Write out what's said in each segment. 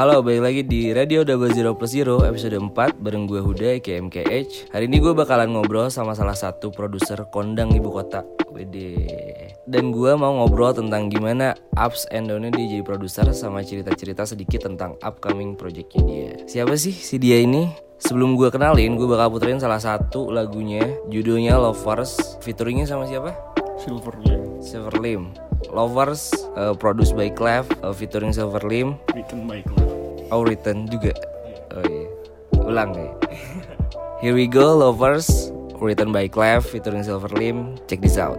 Halo, balik lagi di Radio Double Zero Plus Zero episode 4 bareng gue Huda KMKH. Hari ini gue bakalan ngobrol sama salah satu produser kondang ibu kota. Wede. Dan gue mau ngobrol tentang gimana ups and downnya dia jadi produser sama cerita-cerita sedikit tentang upcoming projectnya dia. Siapa sih si dia ini? Sebelum gue kenalin, gue bakal puterin salah satu lagunya. Judulnya Lovers. Featuringnya sama siapa? Silver Lim Silverlim. Lovers, uh, produced by Clef, uh, featuring Silverlim. written by Clef Oh written juga. Oh iya. Ulang deh. Here we go, lovers. Written by Clef, featuring Silverlim. Check this out.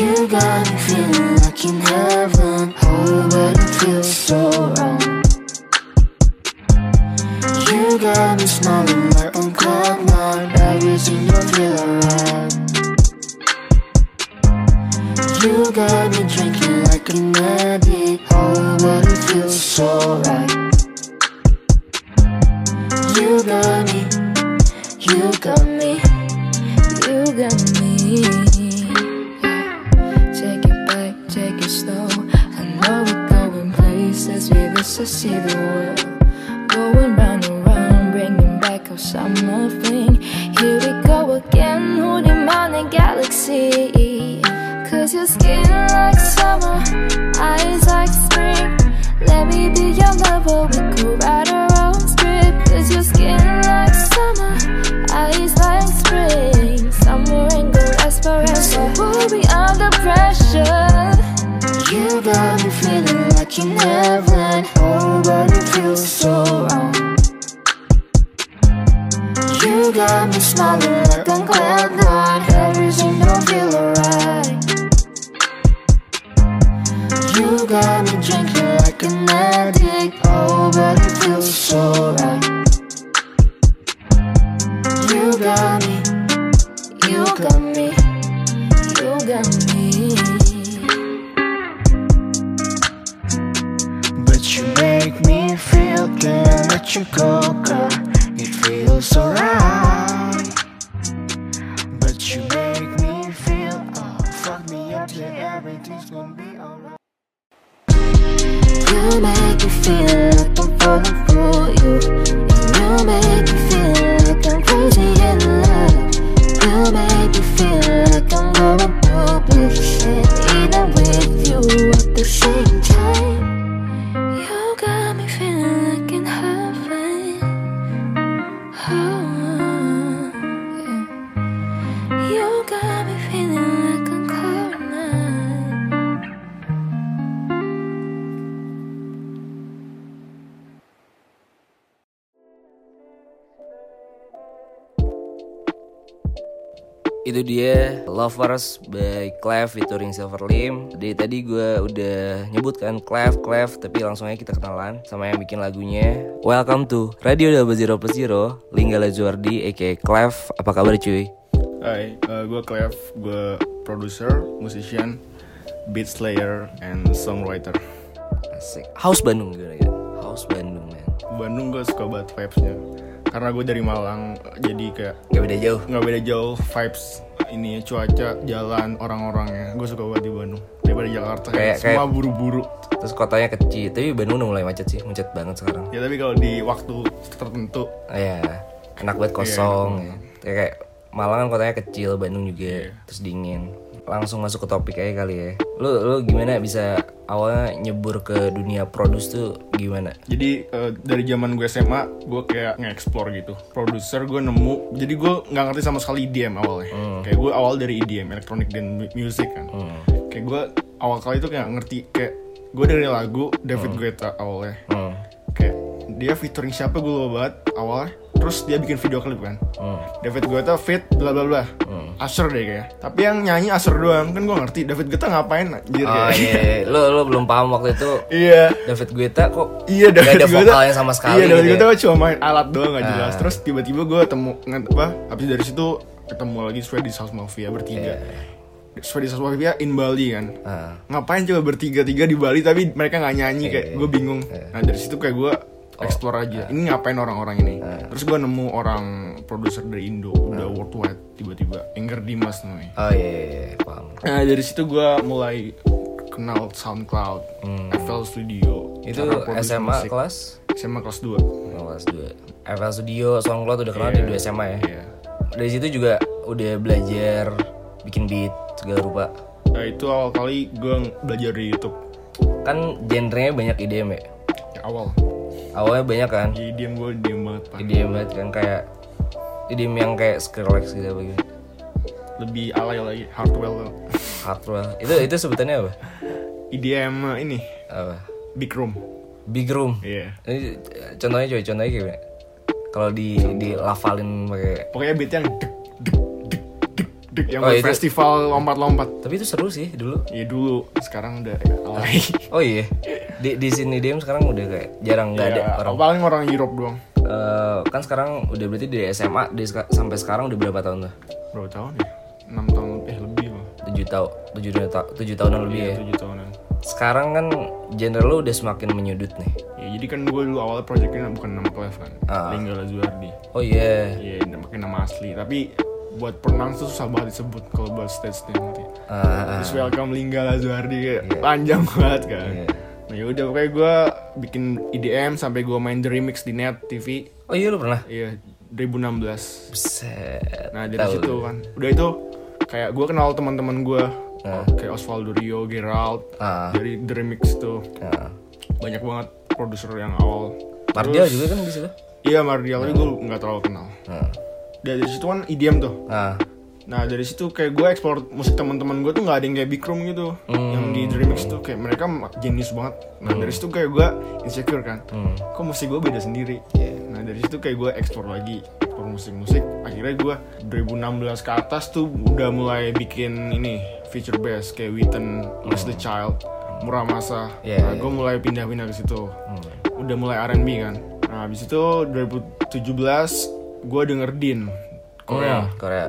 You got me feeling like in heaven. Oh, but it feels so wrong. See the world. Got me drinking like an addict. Oh, but it feels so right. Itu dia Lovers by Clef featuring Silverlim. Dari tadi gue udah nyebutkan Clef, Clef, tapi langsung aja kita kenalan sama yang bikin lagunya. Welcome to Radio Double Zero Plus Zero, Linggala Juardi, aka Clef. Apa kabar cuy? Hai, gue Clef, gue producer, musician, beat slayer, and songwriter Asik. House Bandung gimana ya? House Bandung man. Bandung gue suka banget vibesnya Karena gue dari Malang, jadi kayak Gak beda jauh. nggak beda jauh vibes ini cuaca jalan orang-orangnya. Gue suka banget di Bandung daripada Jakarta. Kayak, Kayak- semua buru-buru. Terus kotanya kecil, tapi Bandung udah mulai macet sih, macet banget sekarang. ya tapi kalau di waktu tertentu. Iya, enak banget kosong ya. Ya, Kayak Malang kan kotanya kecil, Bandung juga, terus dingin. Langsung masuk ke topik aja kali ya. Lu lu gimana bisa awalnya nyebur ke dunia produce tuh gimana? jadi eh, dari zaman gue SMA gue kayak nge-explore gitu. Produser gue nemu jadi gue nggak ngerti sama sekali EDM awalnya. Kayak gue awal dari EDM electronic dan mu- music kan. Kayak gue awal kali itu kayak ngerti kayak gue dari lagu David Guetta awalnya. Hmm. kayak dia featuring siapa gue lupa banget awalnya. Terus dia bikin video klip kan. Hmm. David Guetta fit bla bla bla Usher deh kayak tapi yang nyanyi Usher doang kan gue ngerti David Guetta ngapain anjir Oh kayak iya, iya. lu lu belum paham waktu itu iya David Guetta kok Iya gak David ada Guetta vokalnya sama sekali Iya David gitu Guetta ya. cuma main alat doang gak jelas Ah. Terus tiba-tiba gue temu apa Habis dari situ ketemu lagi Swedish House Mafia bertiga Iya. Swedish House Mafia in Bali kan Ah. ngapain coba bertiga-tiga di Bali tapi mereka nggak nyanyi kayak Iya, gue bingung iya. nah dari situ kayak gue explore aja ini ngapain orang-orang ini Ah. terus gue nemu orang produser dari Indo udah worldwide tiba-tiba Enger Dimas namanya Oh iya, iya, iya, paham. nah dari situ gue mulai kenal SoundCloud FL Studio Hmm. Itu SMA musik. kelas SMA kelas 2 Oh, kelas 2. FL Studio, SoundCloud udah kenal Iya. di 2 SMA ya. Iya. Dari situ juga udah belajar bikin beat segala rupa. Nah, itu awal kali gue belajar di YouTube Kan genrenya banyak IDM ya. ya, awal Awalnya banyak kan. jadi diem gue diem banget Pak. IDM banget kan kayak IDM yang kayak Skrillex gitu apa gitu. lebih alay lagi Hardwell tuh. Hardwell. Itu itu sebutannya apa? IDM uh, ini Apa? Big Room Big Room. Iya Ini eh, contohnya coy, contohnya kayak gimana? Kalau di di lafalin pakai pokoknya beat yang dek dek yang Oh, festival lompat-lompat Tapi itu seru sih dulu. ya dulu sekarang udah ya, alay Oh iya. Di di sini IDM sekarang udah kayak jarang nggak ada Ya, orang. paling orang Europe doang Eh, kan sekarang udah berarti dari SMA seka- sampai sekarang udah berapa tahun tuh? berapa tahun ya 6 tahun eh lebih mah Tujuh tahun, tujuh, ta- tujuh tahunan lebih ya. 7 tahunan Sekarang kan genre lu udah semakin menyudut nih. ya jadi kan gue dulu awalnya projectnya bukan nama Clef kan Ah. Linggala Zuardi Oh iya. Iya, pakai nama asli. Tapi buat pronounce tuh susah banget disebut kalau buat stage nanti. Ah, ah, Terus welcome Linggala Zuardi kayak panjang banget kan. Iya. Nah yaudah pokoknya gue bikin IDM sampai gue main The Remix di net TV. oh iya lu pernah? Iya 2016. Buset. Nah dari situ kan. Udah itu kayak gue kenal teman-teman gue. Ah. Kayak Osvaldo Rio, Gerald. Ah. Dari The Remix tuh Ah. banyak banget produser yang awal. Mardial Terus- juga kan di situ. Iya Mardial tapi gue nggak terlalu kenal. Ah. Dari situ kan IDM tuh. Ah. Nah dari situ kayak gue explore musik teman-teman gue tuh nggak ada yang kayak Big Room gitu, Hmm. yang di The Remix tuh kayak mereka jenius banget. Nah dari situ kayak gue insecure kan, Hmm. kok musik gue beda sendiri. Nah dari situ kayak gue explore lagi, explore musik-musik. Akhirnya gue 2016 ke atas tuh udah mulai bikin ini feature bass kayak Witten, Miss the Child, Muramasa. Iya, nah iya. gue mulai pindah-pindah ke situ. Hmm. Udah mulai R&B kan. Nah habis itu 2017 gue denger Din Korea. Hmm, Korea.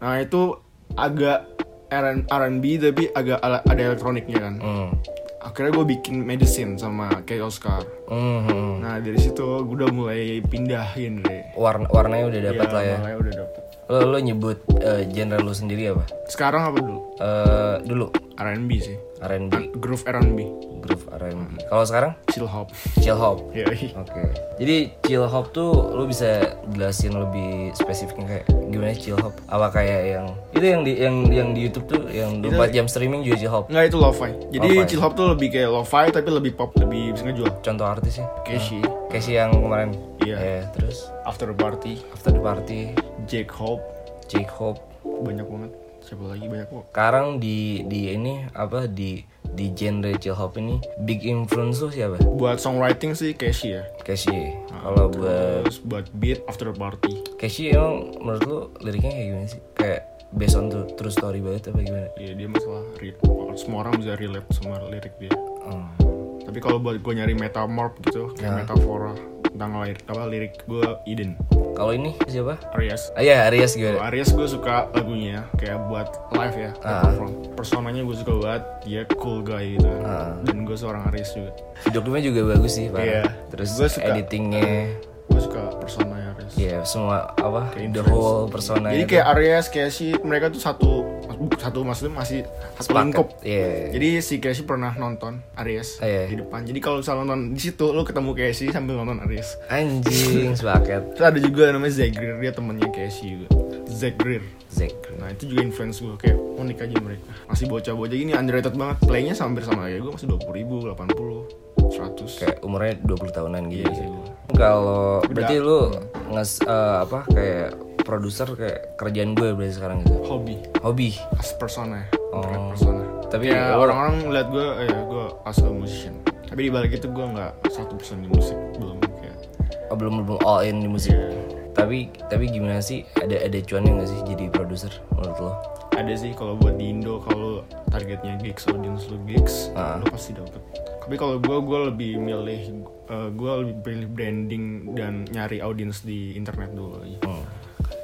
Nah itu agak R&B tapi agak ada elektroniknya kan. Hmm. Akhirnya gue bikin Medicine sama Kay Oscar. Hmm. Nah dari situ gue udah mulai pindahin deh. Warna warnanya udah dapat Iya, lah ya. mulai udah dapet. Lo lo nyebut eh, genre lu sendiri apa? Sekarang apa dulu? Eh dulu R&B sih. R&B, Groove R&B. groove R&B. Kalau sekarang Chill hop. chill hop. Iya. Oke. Jadi chill hop tuh lu bisa jelasin lebih spesifiknya kayak gimana chill hop? Apa kayak yang itu yang di yang yang di YouTube tuh yang 24 jam streaming juga chill hop. Nggak itu lo-fi. Jadi Lo-fi. chill hop tuh lebih kayak lo-fi tapi lebih pop, lebih bisa ngejual. Contoh artisnya? Casey, Casey yang kemarin. Iya. Eh, terus After Party, After the Party, Jake Hope, Jake Hope. banyak banget. Siapa lagi banyak kok. Sekarang di di ini apa di di genre chill hop ini big influence lu siapa? Buat songwriting sih Casey ya. Casey. Kalau buat buat beat After Party. Casey emang menurut lu liriknya kayak gimana sih? Kayak based on true, true story banget apa gimana? Iya dia masalah semua orang bisa relate sama lirik dia. Hmm. Tapi kalau buat gue nyari metamorph gitu, kayak metafora tentang lirik apa lirik gue Eden, Kalau ini siapa? Aries. Ah iya, Aries Kalau gimana? Aries gue suka lagunya kayak buat live ya, Ah. perform. Personanya gue suka banget, dia cool guy gitu. Ah. Dan gue seorang Aries juga. Video klipnya juga bagus sih, Pak. Iya. Terus Gua suka. editingnya, Gue suka personanya Aries. ya semua apa? Kayak the whole persona. Jadi kayak Aries, Casey, mereka tuh satu satu maksudnya masih satu lingkup. Iya. Jadi si Casey pernah nonton Aries Ah, iya. di depan. Jadi kalau misalnya nonton di situ, lu ketemu Casey sambil nonton Aries. Anjing, sepaket. Terus ada juga namanya Zach Greer, dia temennya Casey juga. Zach Greer. Zack. Nah itu juga influence gue kayak unik aja mereka. Masih bocah-bocah gini underrated banget. Playnya hampir sama kayak gue masih 20 ribu, 80, 100. Kayak umurnya 20 tahunan gitu. Iya gua. Kalau berarti lu nges eh, apa kayak produser kayak kerjaan gue berarti sekarang gitu. hobi, Hobi. as persona ya. Oh. Persona. Tapi ya lo- orang-orang ngeliat gue, eh gue as a musician. Tapi di balik itu gue nggak satu persen di musik belum kayak. Oh, belum belum all in di musik. Iya. Tapi tapi gimana sih ada ada cuannya nggak sih jadi produser menurut lo? Ada sih kalau buat di Indo kalau targetnya gigs audience lu gigs, Ah. lu pasti dapet. Tapi kalau gue gue lebih milih gue lebih pilih branding dan nyari audience di internet dulu aja. Hmm.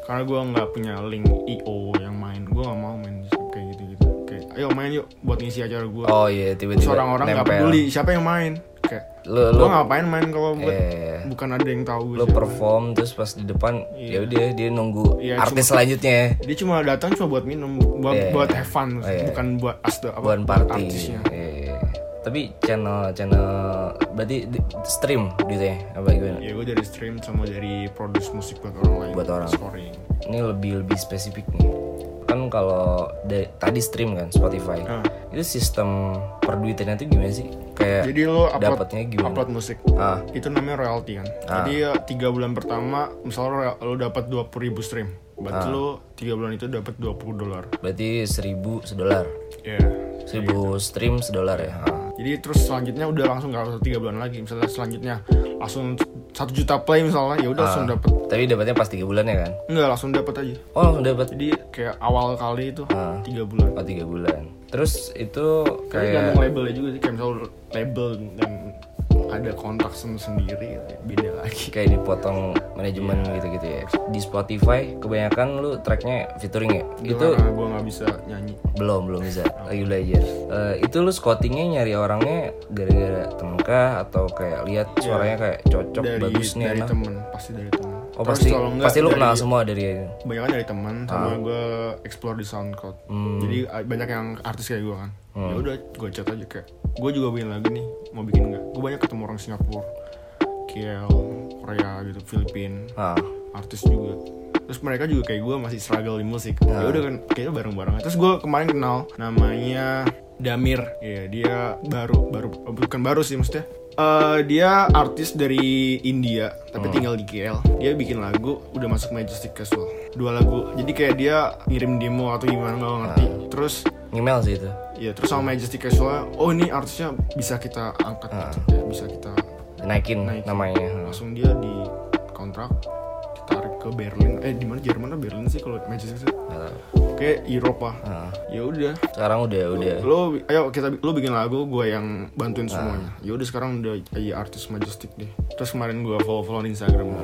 Karena gue nggak punya link IO yang main, gue nggak mau main kayak gitu gitu. ayo main yuk buat ngisi acara gue Oh iya tiba-tiba orang-orang nggak nempel. peduli siapa yang main kayak Lu gue lu ngapain main kalau buat eh, bukan ada yang tahu lu siapa. perform terus pas di depan ya udah dia nunggu Iya, artis selanjutnya dia cuma datang cuma buat minum buat Iya. buat have fun Oh, iya. bukan buat as apa buat party. artisnya Iya. Tapi channel channel berarti di- stream gitu ya apa gimana? ya gue dari stream sama dari produce musik buat orang lain Buat orang. scoring Ini lebih lebih spesifik nih. Kan kalau tadi stream kan Spotify. Ah. Itu sistem perduitannya itu gimana sih? Kayak jadi lo upload dapatnya gimana? upload musik Ah, itu namanya royalty kan jadi ya, tiga bulan pertama misalnya lo, lo dapat dua ribu stream berarti lo tiga bulan itu dapat 20 dolar berarti 1000 sedolar. ya 1000 stream sedolar ya. Ah. Jadi terus selanjutnya udah langsung gak usah tiga bulan lagi misalnya selanjutnya langsung satu juta play misalnya ya udah langsung dapat Tapi dapatnya pas 3 bulan ya kan? enggak langsung dapat aja Oh, langsung dapat. jadi kayak awal kali itu Ah. tiga bulan Oh, 3 bulan. Terus itu kayak kayak labelnya juga sih kayak misalnya label dan ada kontak sen- sendiri beda lagi. Kayak dipotong manajemen gitu-gitu ya. Di Spotify kebanyakan lu tracknya featuring ya. Itu karena gue nggak bisa nyanyi. Belum belum bisa. Lagi belajar. Eh, itu lu scoutingnya nyari orangnya gara-gara temen kah? Atau kayak lihat suaranya kayak cocok dari bagus nih dari temen pasti dari temen Oh Terus pasti kalau enggak pasti lu kenal semua dari kebanyakan dari teman Ah. sama gue explore di SoundCloud. Hmm. jadi ah, banyak yang artis kayak gue kan. Ya udah gue chat aja kayak gue juga bikin lagi nih mau bikin nggak gue banyak ketemu orang Singapura KL Korea gitu Filipina ah. artis juga. Terus mereka juga kayak gue masih struggle di musik. Ah. ya udah kan kayaknya bareng-bareng terus gue kemarin kenal namanya Damir. Ya dia baru baru bukan baru sih maksudnya Eh, dia artis dari India tapi tinggal di KL dia bikin lagu udah masuk Majestic Casual dua lagu jadi kayak dia ngirim demo atau gimana nggak ngerti Ah. terus email sih itu. ya terus sama Majestic Casual oh ini artisnya bisa kita angkat Ah. gitu. Ya, bisa kita Naikin, Naikin. namanya. langsung dia di kontrak ke Berlin. Eh di mana? Jerman atau Berlin sih kalau Manchester City? Tahu. oke Eropa. Ah. ya udah. Sekarang udah udah. Lo ayo kita lo bikin lagu gue yang bantuin semuanya. Ya udah sekarang udah jadi artis majestic deh. Terus kemarin gue follow follow Instagram.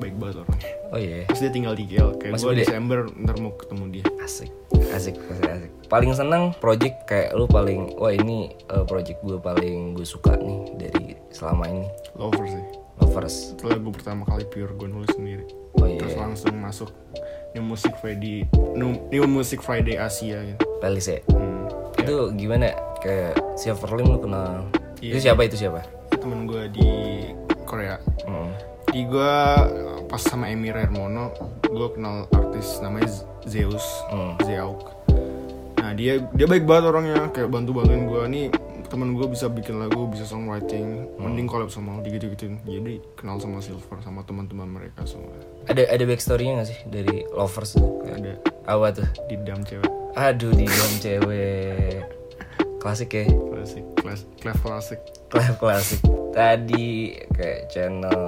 Baik banget orangnya Oh iya. terus dia tinggal di KL kayak gue gede? Desember ntar mau ketemu dia. Asik asik asik asik. Paling seneng project kayak lu paling wah ini uh, project gue paling gue suka nih dari selama ini. Lover sih. Lovers. Itu lagu pertama kali pure gue nulis sendiri oh iya. terus langsung masuk New Music Friday New, New Music Friday Asia gitu. Playlist ya? Hmm. itu gimana? Kayak Silverlim lu kenal? Iya. itu siapa? Itu siapa? Temen gue di Korea. Hmm. di gue pas sama Emir Hermono gue kenal artis namanya Zeus. Hmm. Zeauk nah dia dia baik banget orangnya. Kayak bantu bantuin gue nih temen gue bisa bikin lagu bisa songwriting Hmm. mending collab sama gitu gituin jadi kenal sama Silver sama teman-teman mereka semua. Ada ada backstorynya gak sih dari lovers ada. Apa tuh? Di dam cewek. Aduh di dalam cewek. Klasik ya? Klasik kelas klasik. Klub klasik. Tadi kayak channel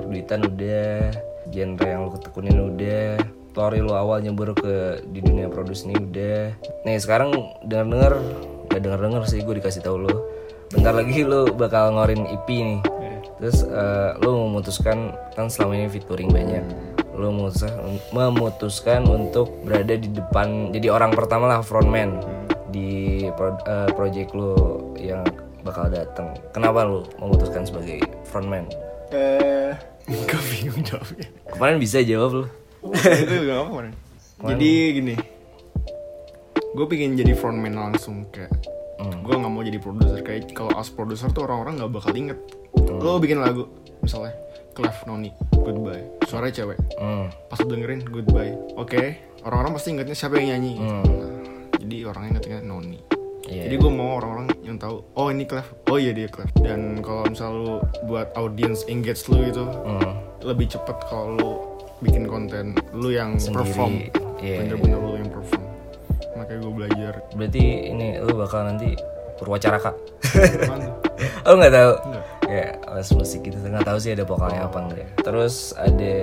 perduitan udah genre yang lu ketekunin udah story lu awal nyebur ke di dunia produce ini udah. Nih sekarang denger denger gak denger denger sih gue dikasih tahu lu. Bentar lagi lu bakal ngorin EP nih. Terus eh, lu memutuskan kan selama ini featuring banyak. Lu memutuskan, memutuskan untuk berada di depan jadi orang pertama lah frontman di pro- eh, project lu yang bakal datang kenapa lu memutuskan sebagai frontman? Eh gue bingung jawabnya. Kemarin bisa jawab lu. Itu gak apa kemarin. Jadi gini gue pengen jadi frontman langsung kayak gue nggak mau jadi produser. Kayak kalau as produser tuh orang-orang nggak bakal inget. Lo bikin lagu misalnya Clef Noni Goodbye. Suaranya cewek. Hmm. pas lo dengerin Goodbye. Oke orang-orang pasti ingetnya siapa yang nyanyi. Gitu. Nah, jadi orang ingetnya Noni. Iya. jadi gue mau orang-orang yang tahu oh ini Clef. Oh iya dia Clef. Dan kalau misal lu buat audience engage lu itu Hmm. lebih cepet kalau lu bikin konten lu yang Sendiri, perform. Iya. bener-bener lu yang perform makanya gue belajar. Berarti ini lu bakal nanti purwacaraka oh nggak tahu? Kayak les musik gitu. Nggak tahu sih ada vokalnya apa enggak terus ada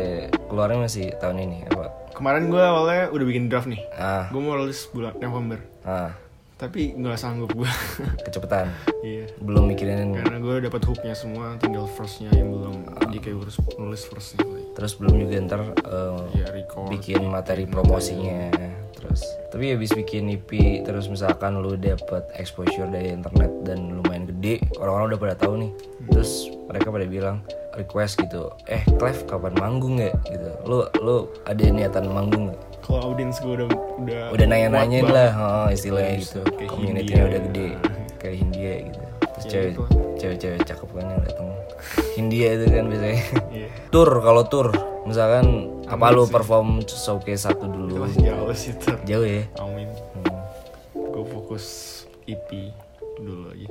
keluarnya masih tahun ini apa? Kemarin gue awalnya udah bikin draft nih. Ah. Gue mau rilis bulan November. Ah. Tapi nggak sanggup gue kecepatan? Iya. Belum mikirin karena gue dapat hooknya semua tinggal verse-nya yang belum. Jadi kayak harus nulis lagi. terus belum juga ntar eh, ya record. bikin materi promosinya terus. Tapi habis bikin EP terus misalkan lu dapet exposure dari internet dan lumayan gede orang-orang udah pada tahu nih. Terus mereka pada bilang request gitu eh Clef kapan manggung ya? Gitu. Lu lu ada niatan manggung gak? Kalau audiens gue udah udah udah nanya-nanyain lah oh, istilahnya gitu. Community-nya udah gede kayak Hindia gitu. Terus Ya, cewek gitu cewek-cewek cakep kan yang datang Hindia itu kan biasanya. Iya. tour kalau tour misalkan apa lu sih. perform showcase satu dulu. Masih jauh sih ter. jauh ya? Amin. Hmm. Gue fokus EP dulu aja.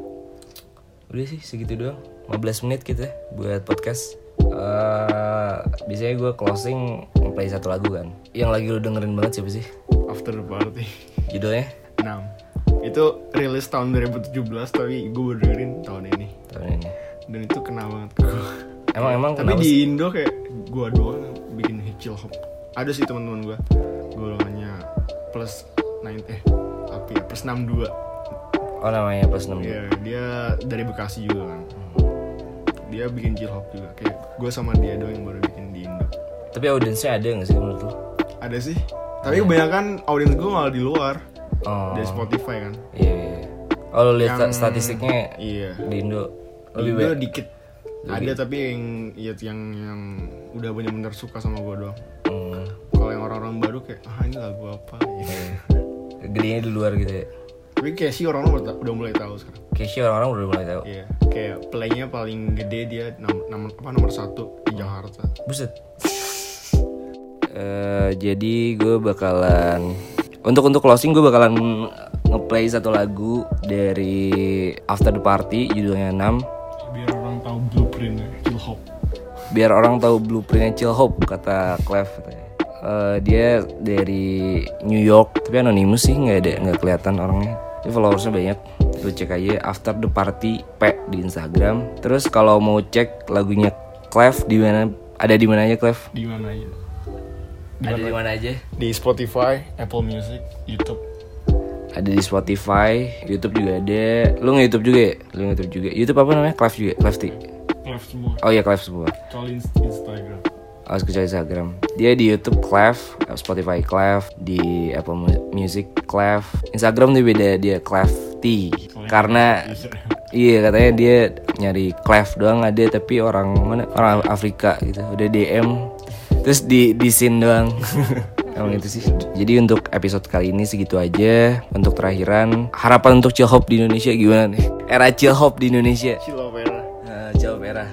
udah sih segitu doang. 15 menit gitu ya buat podcast. Eh, biasanya gue closing play satu lagu kan. Yang lagi lu dengerin banget siapa sih? After the Party. Judulnya? 6 Itu rilis tahun 2017 tapi gue baru dengerin tahun ini. Tahun ini. Dan itu kena banget ke gue emang emang Tapi di sih? Indo kayak gue doang bikin hit chill hop. Ada sih teman-teman gue Golongannya plus 9 eh apa ya plus 62 oh namanya pas 6 Iya dia dari Bekasi juga kan. Dia bikin chill hop juga. Kayak gue sama dia doang yang baru bikin di Indo. Tapi audiensnya ada gak sih menurut lu? Ada sih. Tapi kebanyakan audiens gue malah di luar. Oh. Dari Spotify kan. Iya, iya. oh lu lihat Yang- statistiknya Iya. di Indo Lebih lebih banyak dikit Ada tapi yang ya, yang yang udah bener-bener suka sama gue doang. Hmm, Kalau yang orang-orang baru kayak Ah ini lagu apa? Gitu. gedenya di luar gitu ya? Tapi kayak sih orang-orang udah, udah mulai tahu sekarang. Kayaknya orang-orang udah mulai tahu. Iya. Kayak playnya paling gede dia nom- nom- apa, nomor satu di Jakarta. Buset. Eh, jadi gue bakalan untuk untuk closing gue bakalan ngeplay satu lagu dari After the Party judulnya 6 Biar orang tahu blueprintnya Chill hop biar orang tahu blueprintnya Chill Hope kata Clef katanya. Eh, dia dari New York tapi anonimus sih nggak ada nggak kelihatan orangnya tapi followersnya banyak lu cek aja After the Party P di Instagram terus kalau mau cek lagunya Clef di mana ada di mana aja Clef Di mana aja ada di mana aja Di Spotify, Apple Music, Youtube ada di Spotify, YouTube juga ada. Lu nge YouTube juga ya? Lu nge YouTube juga. YouTube apa namanya? Clef juga, Clefty. Left semua Oh iya Clef semua. Kecuali Inst- Instagram Oh, kecuali Instagram. Dia di YouTube Clef, Spotify Clef, di Apple Mu- Music Clef. Instagram tuh beda dia Clefty. Karena iya katanya dia nyari Clef doang ada tapi orang mana? Orang Afrika gitu. Udah DM terus di di scene doang. Emang itu sih. Jadi untuk episode kali ini segitu aja. Untuk terakhiran, harapan untuk chill hop di Indonesia gimana nih? Era chill hop di Indonesia. Chill hop era Era.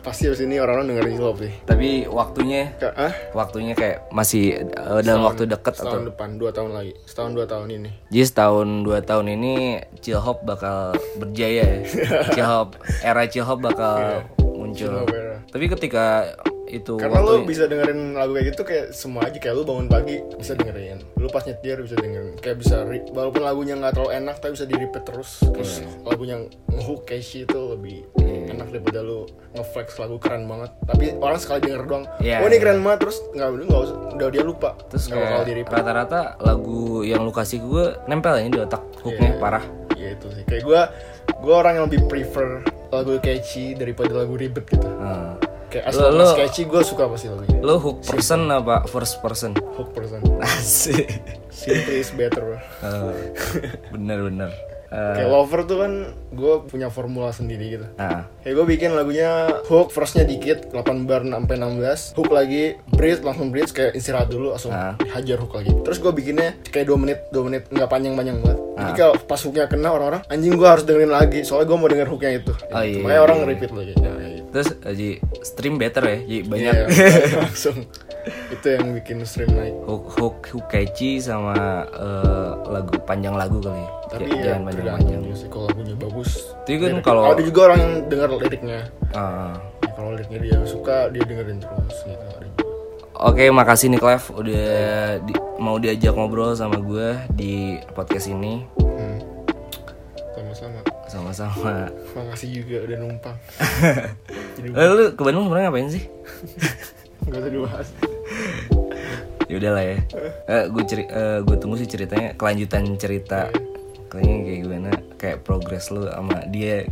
Pasti abis ini orang-orang dengerin hop sih. Tapi waktunya Kayak, ah? waktunya kayak masih uh, dalam waktu dekat Setahun atau depan, dua tahun lagi. Setahun dua tahun ini. Jadi setahun dua tahun ini chill hop bakal berjaya ya. Chill hop era chill hop bakal muncul tapi ketika itu Karena lu waktu bisa dengerin lagu kayak gitu kayak semua aja kayak lu bangun pagi bisa dengerin. Lu pas nyetir bisa dengerin. Kayak bisa walaupun lagunya nggak terlalu enak tapi bisa di repeat terus. Terus lagunya ngehook catchy itu lebih enak daripada lu ngeflex lagu keren banget. Tapi orang sekali denger doang. Iya. Oh ini keren banget terus nggak nggak usah udah dia lupa. terus nggak repeat. rata-rata lagu yang lu kasih gue nempel ini di otak hooknya Iya. parah Iya itu sih. Kayak gua gua orang yang lebih prefer lagu catchy daripada lagu ribet gitu. Nah. Kayak as lu- as catchy gua suka pasti lagunya. lu hook person apa first person Hook person. asik Simple is better bro. Oh, bener-bener Eh, Kayak Lover tuh kan gue punya formula sendiri gitu nah Kayak gue bikin lagunya hook, verse-nya dikit, 8 bar sampai 16 Hook lagi, bridge, langsung bridge kayak istirahat dulu, langsung Ah. hajar hook lagi Terus gue bikinnya kayak 2 menit, 2 menit, nggak panjang-panjang banget Jadi Ah. kalau pas hooknya kena orang-orang, anjing gue harus dengerin lagi Soalnya gue mau denger hooknya itu Oh, iya, Makanya orang iya. repeat lagi gitu. terus jadi stream better ya jadi banyak Iya, langsung Itu yang bikin stream naik hook hook hook catchy sama eh, lagu panjang lagu kali ya. Tapi J- ya jangan panjang panjang sih, kalau lagunya bagus Tapi kan kalau- Ada juga orang yang denger liriknya Ah. Ya, Kalau liriknya dia suka, dia dengerin terus gitu. Oke, makasih nih Clef udah di- mau diajak ngobrol sama gue di podcast ini. Hmm. Sama-sama. Sama-sama. Makasih juga udah numpang. Jadi Eh, lu ke Bandung sebenarnya ngapain sih? nggak usah dibahas. Ya udahlah ya. Eh, gue ceri gue tunggu sih ceritanya kelanjutan cerita. Kayaknya kayak gimana? Kayak progres lu sama dia?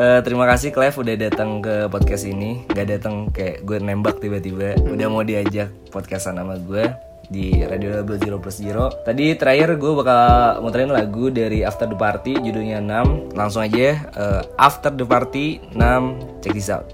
Eh, terima kasih Clev udah datang ke podcast ini. Gak datang kayak gue nembak tiba-tiba. Udah mau diajak podcastan sama gue di Radio Double Zero Plus Zero. Tadi terakhir gue bakal muterin lagu dari After the Party judulnya 6. Langsung aja eh, After the Party 6. Check this out.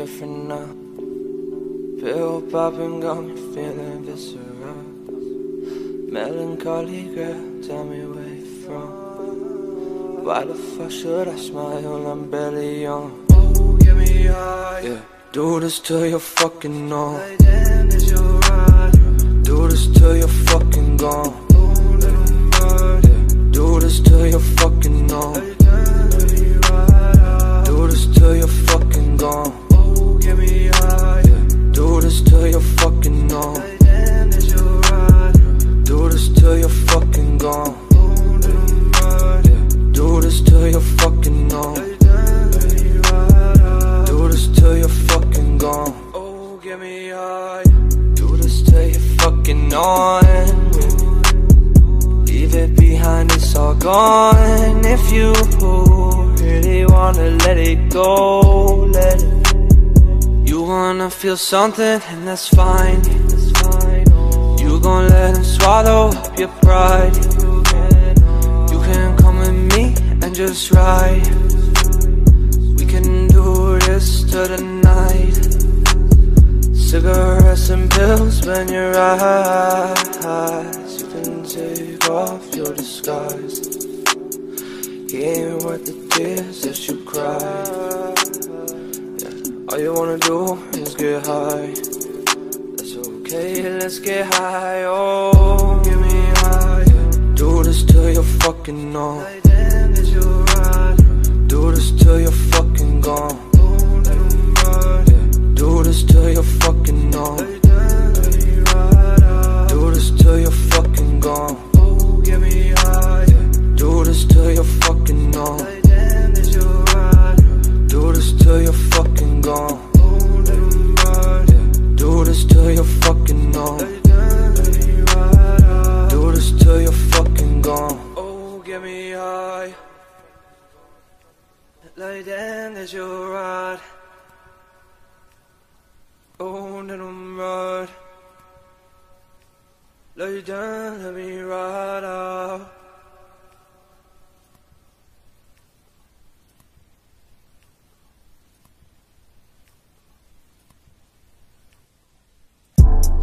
Different now. Pill popping got me feeling visceral. Melancholy girl, tell me where you from. Why the fuck should I smile? when I'm barely young. Oh, get me high. Yeah, do this till you're fucking numb. Do this till you're fucking gone. Yeah, do this till you're fucking numb. Do this till you're fucking gone. Numb. Do this till you're fucking gone. Feel something, and that's fine. You gon' let him swallow up your pride. You can come with me and just ride. We can do this till the night. Cigarettes and pills when your eyes. You can take off your disguise. He ain't worth the tears that you cry. All you wanna do is get high. That's okay, let's get high. Oh, get me high. Do this till you're fucking numb. Do this till you're fucking gone. Do this till you're fucking numb. Do this till you're fucking gone. Oh. Do this till you're fucking numb. Do this till you're fucking gone. Do this till you're fucking numb. Do this till you're fucking gone. Oh, get me high. Lay down as you ride. Oh, let 'em ride. Lay down, let me ride out.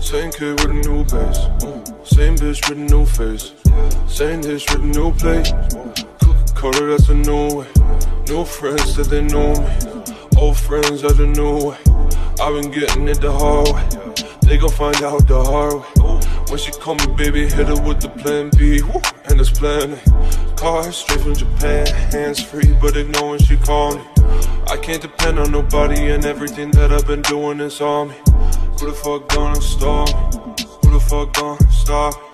Same kid with a new bass. Same bitch with a new face. Same dish with a new plate. Coca-Cola, that's a new way. New friends that they know me. Old friends are the new way. I've been getting it the hard way. They gon' find out the hard way. When she call me baby, hit her with the plan B. And it's plan A. Car straight from Japan, hands free, but ignore when she call me. I can't depend on nobody, and everything that I've been doing is on me. Who the fuck gonna stop? Who the fuck gonna stop?